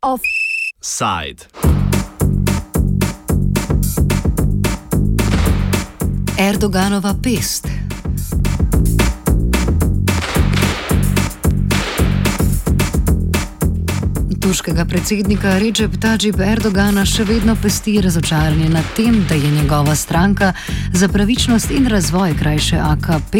Offside. Erdoganova pest. Turškega predsednika Recep Tajib Erdogana še vedno pesti razočaranje nad tem, da je njegova stranka za pravičnost in razvoj krajše AKP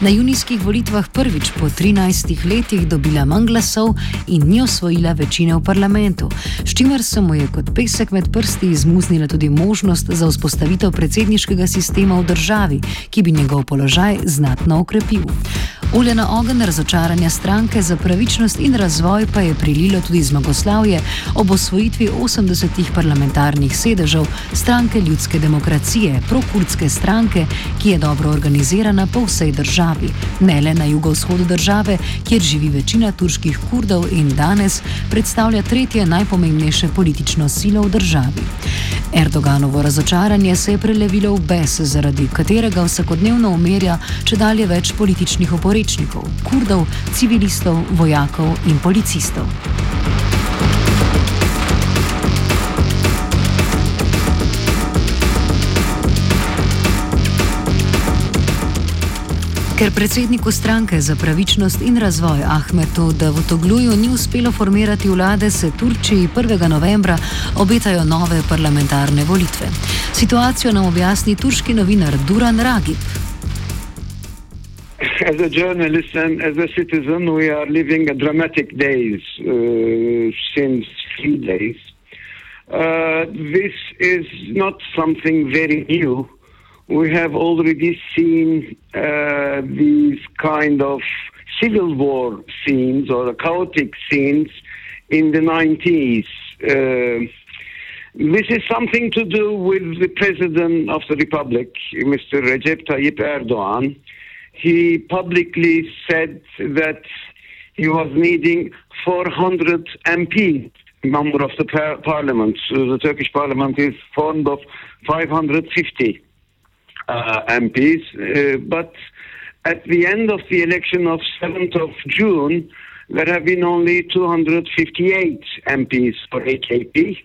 na junijskih volitvah prvič po 13 letih dobila manj glasov in ni osvojila večine v parlamentu, s čimer se mu je kot pesek med prsti izmuznila tudi možnost za vzpostavitev predsedniškega sistema v državi, ki bi njegov položaj znatno okrepil. Olje na ogen razočaranja stranke za pravičnost in razvoj pa je prililo tudi zmagoslavje ob osvojitvi 80 parlamentarnih sedežev stranke ljudske demokracije, prokurdske stranke, ki je dobro organizirana po vsej državi, ne le na jugovzhodu države, kjer živi večina turških kurdov in danes predstavlja tretje najpomembnejše politično silo v državi. Erdoganovo razočaranje se je prelevilo v bes, zaradi katerega vsakodnevno umerja če dalje več političnih oporečnikov kurdov, civilistov, vojakov in policistov. Ker predsedniku stranke za pravičnost in razvoj Ahmetu Davutogluju ni uspelo formirati vlade, se Turčiji 1. novembra obetajo nove parlamentarne volitve. Situacijo nam objasni turški novinar Duran Ragib. as a journalist and as a citizen, we are living a dramatic days uh, since three days. Uh, this is not something very new. We have already seen uh, these kind of civil war scenes or the chaotic scenes in the 90s. Uh, this is something to do with the President of the Republic, Mr. Recep Tayyip Erdogan he publicly said that he was needing 400 MP, member of the par- parliament. So the Turkish parliament is formed of 550 uh, MPs, uh, but at the end of the election of 7th of June, there have been only 258 MPs for AKP,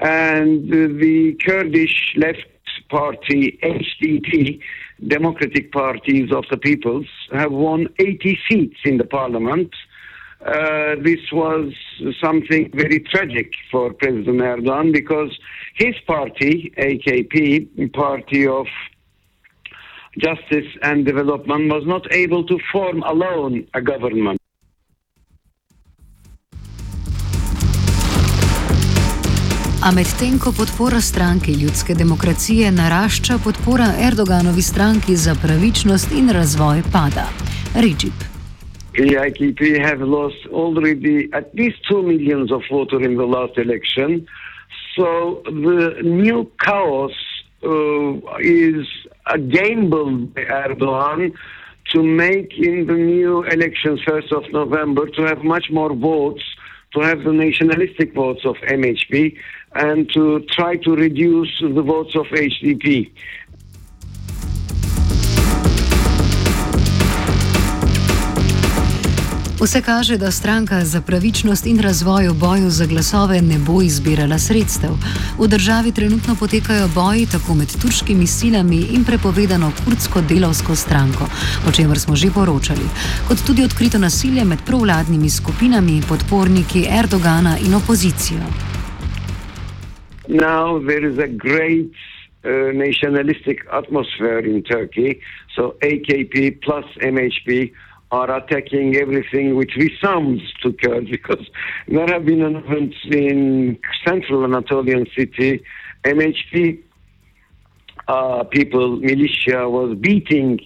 and the Kurdish left party, HDP, Democratic Parties of the Peoples, have won 80 seats in the parliament. Uh, this was something very tragic for President Erdogan because his party, AKP, Party of Justice and Development, was not able to form alone a government. A medtem ko podpora stranki ljudske demokracije narašča, podpora Erdoganovi stranki za pravičnost in razvoj pada. The IKP have lost already at least 2 millions of voters in the last election. So the new chaos uh, is a gamble by Erdogan to make in the new elections, 1st of November, to have much more votes, to have the nationalistic votes of MHP. and to try to reduce the votes of HDP. Vse kaže, da stranka za pravičnost in razvoj v boju za glasove ne bo izbirala sredstev. V državi trenutno potekajo boji tako med turškimi silami in prepovedano kurdsko delovsko stranko, o čemer smo že poročali, kot tudi odkrito nasilje med provladnimi skupinami, podporniki Erdogana in opozicijo. now there is a great uh, nationalistic atmosphere in Turkey. So AKP plus MHP are attacking everything which resounds to Kurds because there have been events in central Anatolian city. MHP uh, people, militia, was beating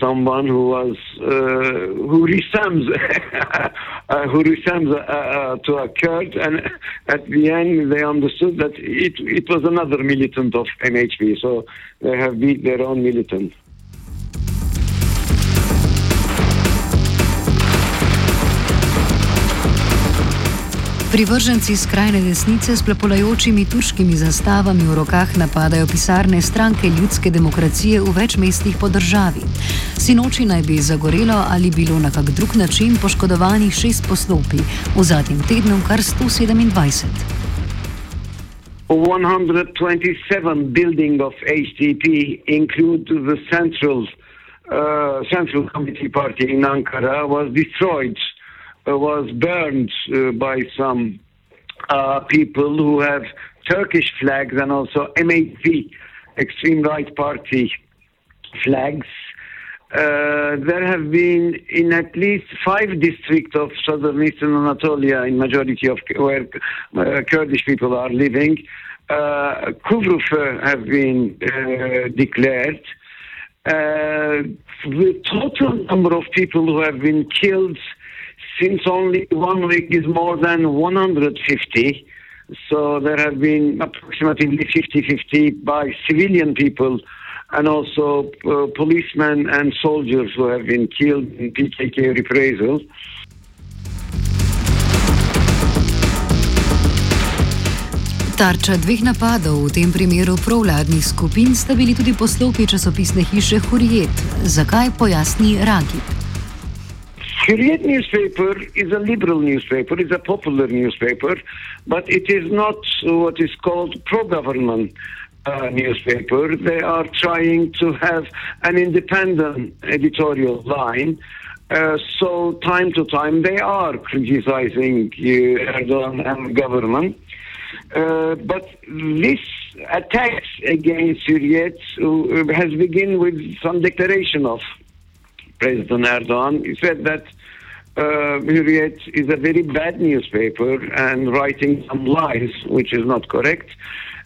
someone who was uh, who resembles uh, who resembles uh, uh, to a Kurd, and at the end they understood that it it was another militant of MHP, so they have beat their own militant. Privrženci skrajne desnice s plapolajočimi turškimi zastavami v rokah napadajo pisarne stranke ljudske demokracije v več mestih po državi. Sinoči naj bi zagorelo ali bilo na kak drug način poškodovanih šest poslopij, v zadnjem tednu kar 127. 127 buildings of HDP include the central uh, central committee party in Ankara was destroyed Uh, was burned uh, by some uh, people who have Turkish flags and also MHP, extreme right party flags. Uh, there have been in at least five districts of southern eastern Anatolia, in majority of where uh, Kurdish people are living, uh, have been uh, declared. the total number of people who have been killed since only one week is more than 150, so there have been approximately 50-50 by civilian people and also uh, policemen and soldiers who have been killed in PKK reprisals. Tarča dveh napadov, v tem primeru provladnih skupin, sta bili tudi poslopi časopisne hiše Hurjet. Zakaj pojasni Ragib? Hurriyet newspaper is a liberal newspaper, it's a popular newspaper, but it is not what is called pro-government uh, newspaper. They are trying to have an independent editorial line. Uh, so time to time they are criticizing uh, Erdogan and government. Uh, but this attacks against Hurriyet uh, has begun with some declaration of President Erdogan. He said that uh, Hurriyet is a very bad newspaper and writing some lies, which is not correct.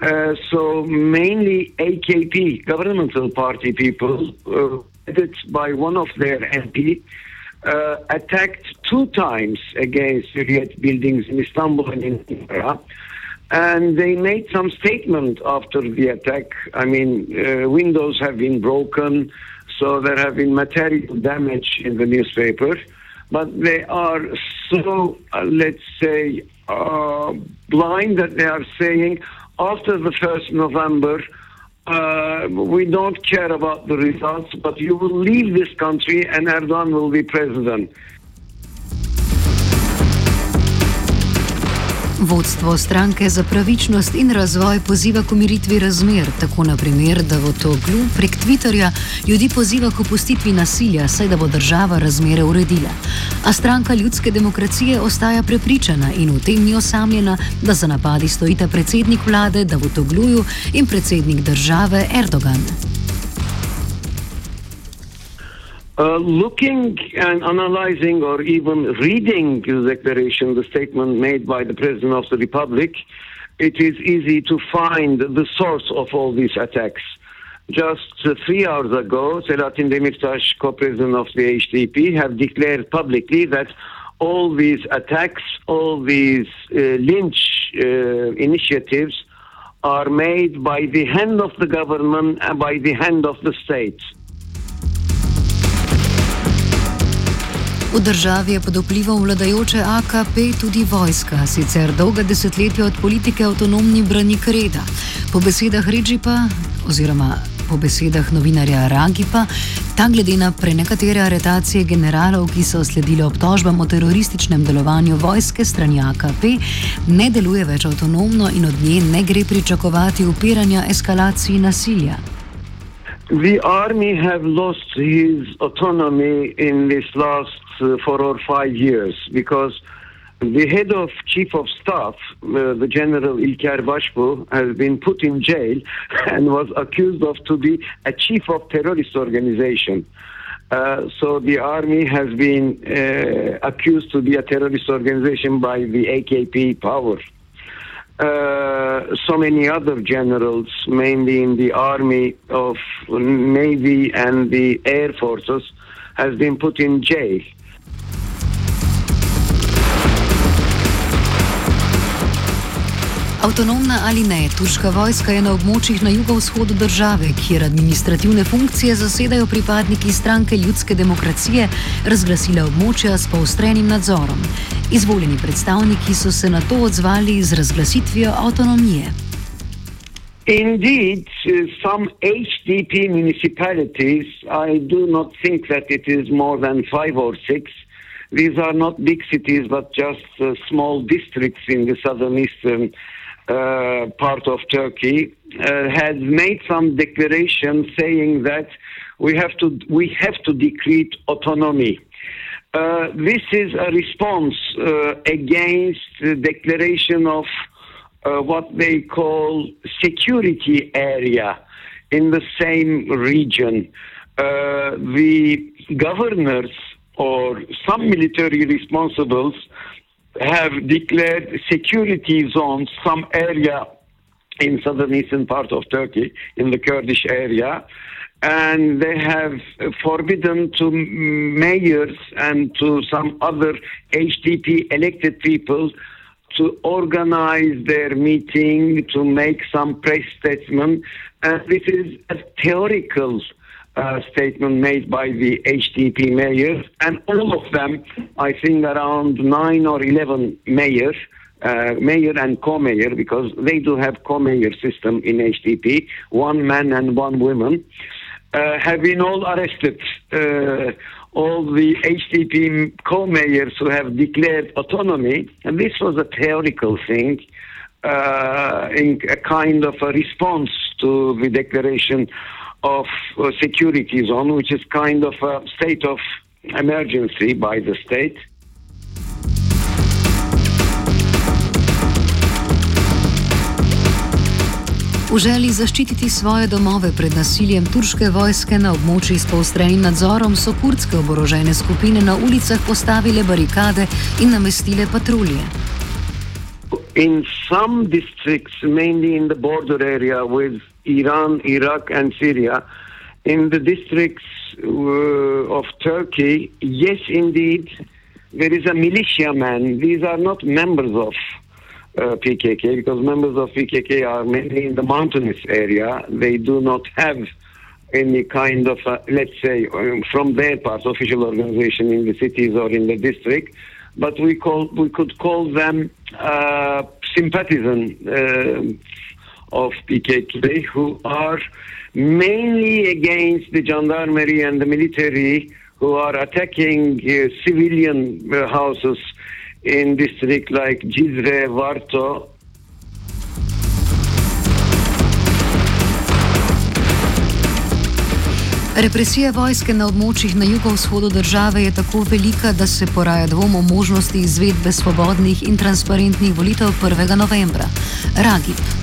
Uh, so mainly AKP, governmental party people, uh, headed by one of their MP, uh, attacked two times against Hurriyet buildings in Istanbul and in Ankara. And they made some statement after the attack. I mean, uh, windows have been broken, so there have been material damage in the newspaper, but they are so, uh, let's say, uh, blind that they are saying after the 1st November, uh, we don't care about the results, but you will leave this country and Erdogan will be president. Vodstvo stranke za pravičnost in razvoj poziva k umiritvi razmer, tako na primer, da v to glu prek Twitterja ljudi poziva k opustitvi nasilja, saj da bo država razmere uredila. A stranka ljudske demokracije ostaja prepričana in v tem ni osamljena, da za napadi stojita predsednik vlade Davutogluju in predsednik države Erdogan. Uh, looking and analyzing or even reading the declaration, the statement made by the President of the Republic, it is easy to find the source of all these attacks. Just three hours ago, Selahattin Demirtas, co-president of the HDP, have declared publicly that all these attacks, all these uh, lynch uh, initiatives are made by the hand of the government and by the hand of the state. V državi je pod vplivom vladajoče AKP tudi vojska, sicer dolga desetletja od politike avtonomni branik reda. Po besedah Režipa, oziroma po besedah novinarja Ragipa, ta glede na prenekatere aretacije generalov, ki so sledile obtožbam o terorističnem delovanju vojske strani AKP, ne deluje več avtonomno in od nje ne gre pričakovati upiranja eskalaciji nasilja. The army have lost his autonomy in this last uh, four or five years because the head of chief of staff, uh, the General Ilker Basbug, has been put in jail and was accused of to be a chief of terrorist organization. Uh, so the army has been uh, accused to be a terrorist organization by the AKP power. Uh, so many other generals, mainly in the army of navy and the air forces, has been put in jail. Avtonomna ali ne, turška vojska je na območjih na jugovzhodu države, kjer administrativne funkcije zasedajo pripadniki stranke ljudske demokracije, razglasila območja s poostrenim nadzorom. Izvoljeni predstavniki so se na to odzvali z razglasitvijo avtonomije. Indeed, some HDP municipalities, I do not think that it is more than five or six, these are not big cities but just uh, small districts in the southern eastern uh, part of Turkey, uh, has made some declaration saying that we have to, we have to decree autonomy. Uh, this is a response against the declaration of what they call security area in the same region. Uh, the governors or some military responsibles have declared security zones, some area in southern eastern part of Turkey, in the Kurdish area, and they have forbidden to mayors and to some other HDP elected people to organize their meeting, to make some press statement. And this is a theoretical uh, statement made by the HDP mayors, and all of them, I think around nine or 11 mayors, uh, mayor and co-mayor, because they do have co-mayor system in HDP, one man and one woman uh, have been all arrested. Uh, all the HDP co-mayors who have declared autonomy, and this was a theoretical thing, uh, in a kind of a response to the declaration of security zone, which is kind of a state of emergency by the state. V želji zaščititi svoje domove pred nasiljem turške vojske na območjih s poostrenim nadzorom so kurdske oborožene skupine na ulicah postavile barikade in namestile patrulje. In some districts, mainly in the border area with Iran, Iraq, and Syria, in the districts uh, of Turkey, yes, indeed, there is a militiaman. These are not members of uh, PKK because members of PKK are mainly in the mountainous area. They do not have any kind of, uh, let's say, um, from their part, official organization in the cities or in the district. But we call we could call them uh, uh, of PKK, who are mainly against the gendarmerie and the military, who are attacking uh, civilian uh, houses in districts like Cizre, Varto. Represija vojske na območjih na jugovzhodu države je tako velika, da se poraja dvom o možnosti izvedbe svobodnih in transparentnih volitev 1. novembra. Ragib.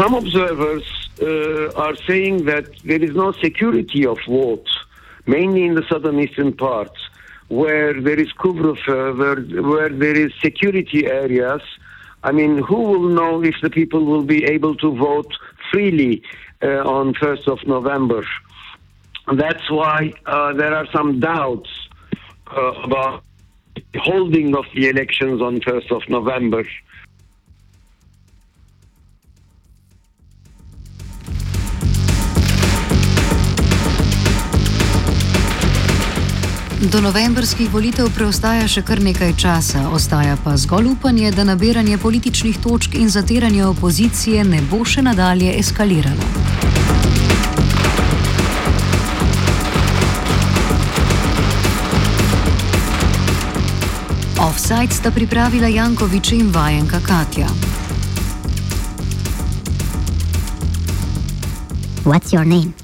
Some observers uh, are saying that there is no security of vote, mainly in the southern eastern parts. where there is couvre-feu, where, where there is security areas, I mean, who will know if the people will be able to vote freely uh, on 1st of November? That's why uh, there are some doubts uh, about holding of the elections on 1st of November. Do novembrskih volitev preostaja še kar nekaj časa, ostaja pa zgolj upanje, da nabiranje političnih točk in zatiranje opozicije ne bo še nadalje eskaliralo. Offside sta pripravila Jankovič in vajenka Katja. What's your name?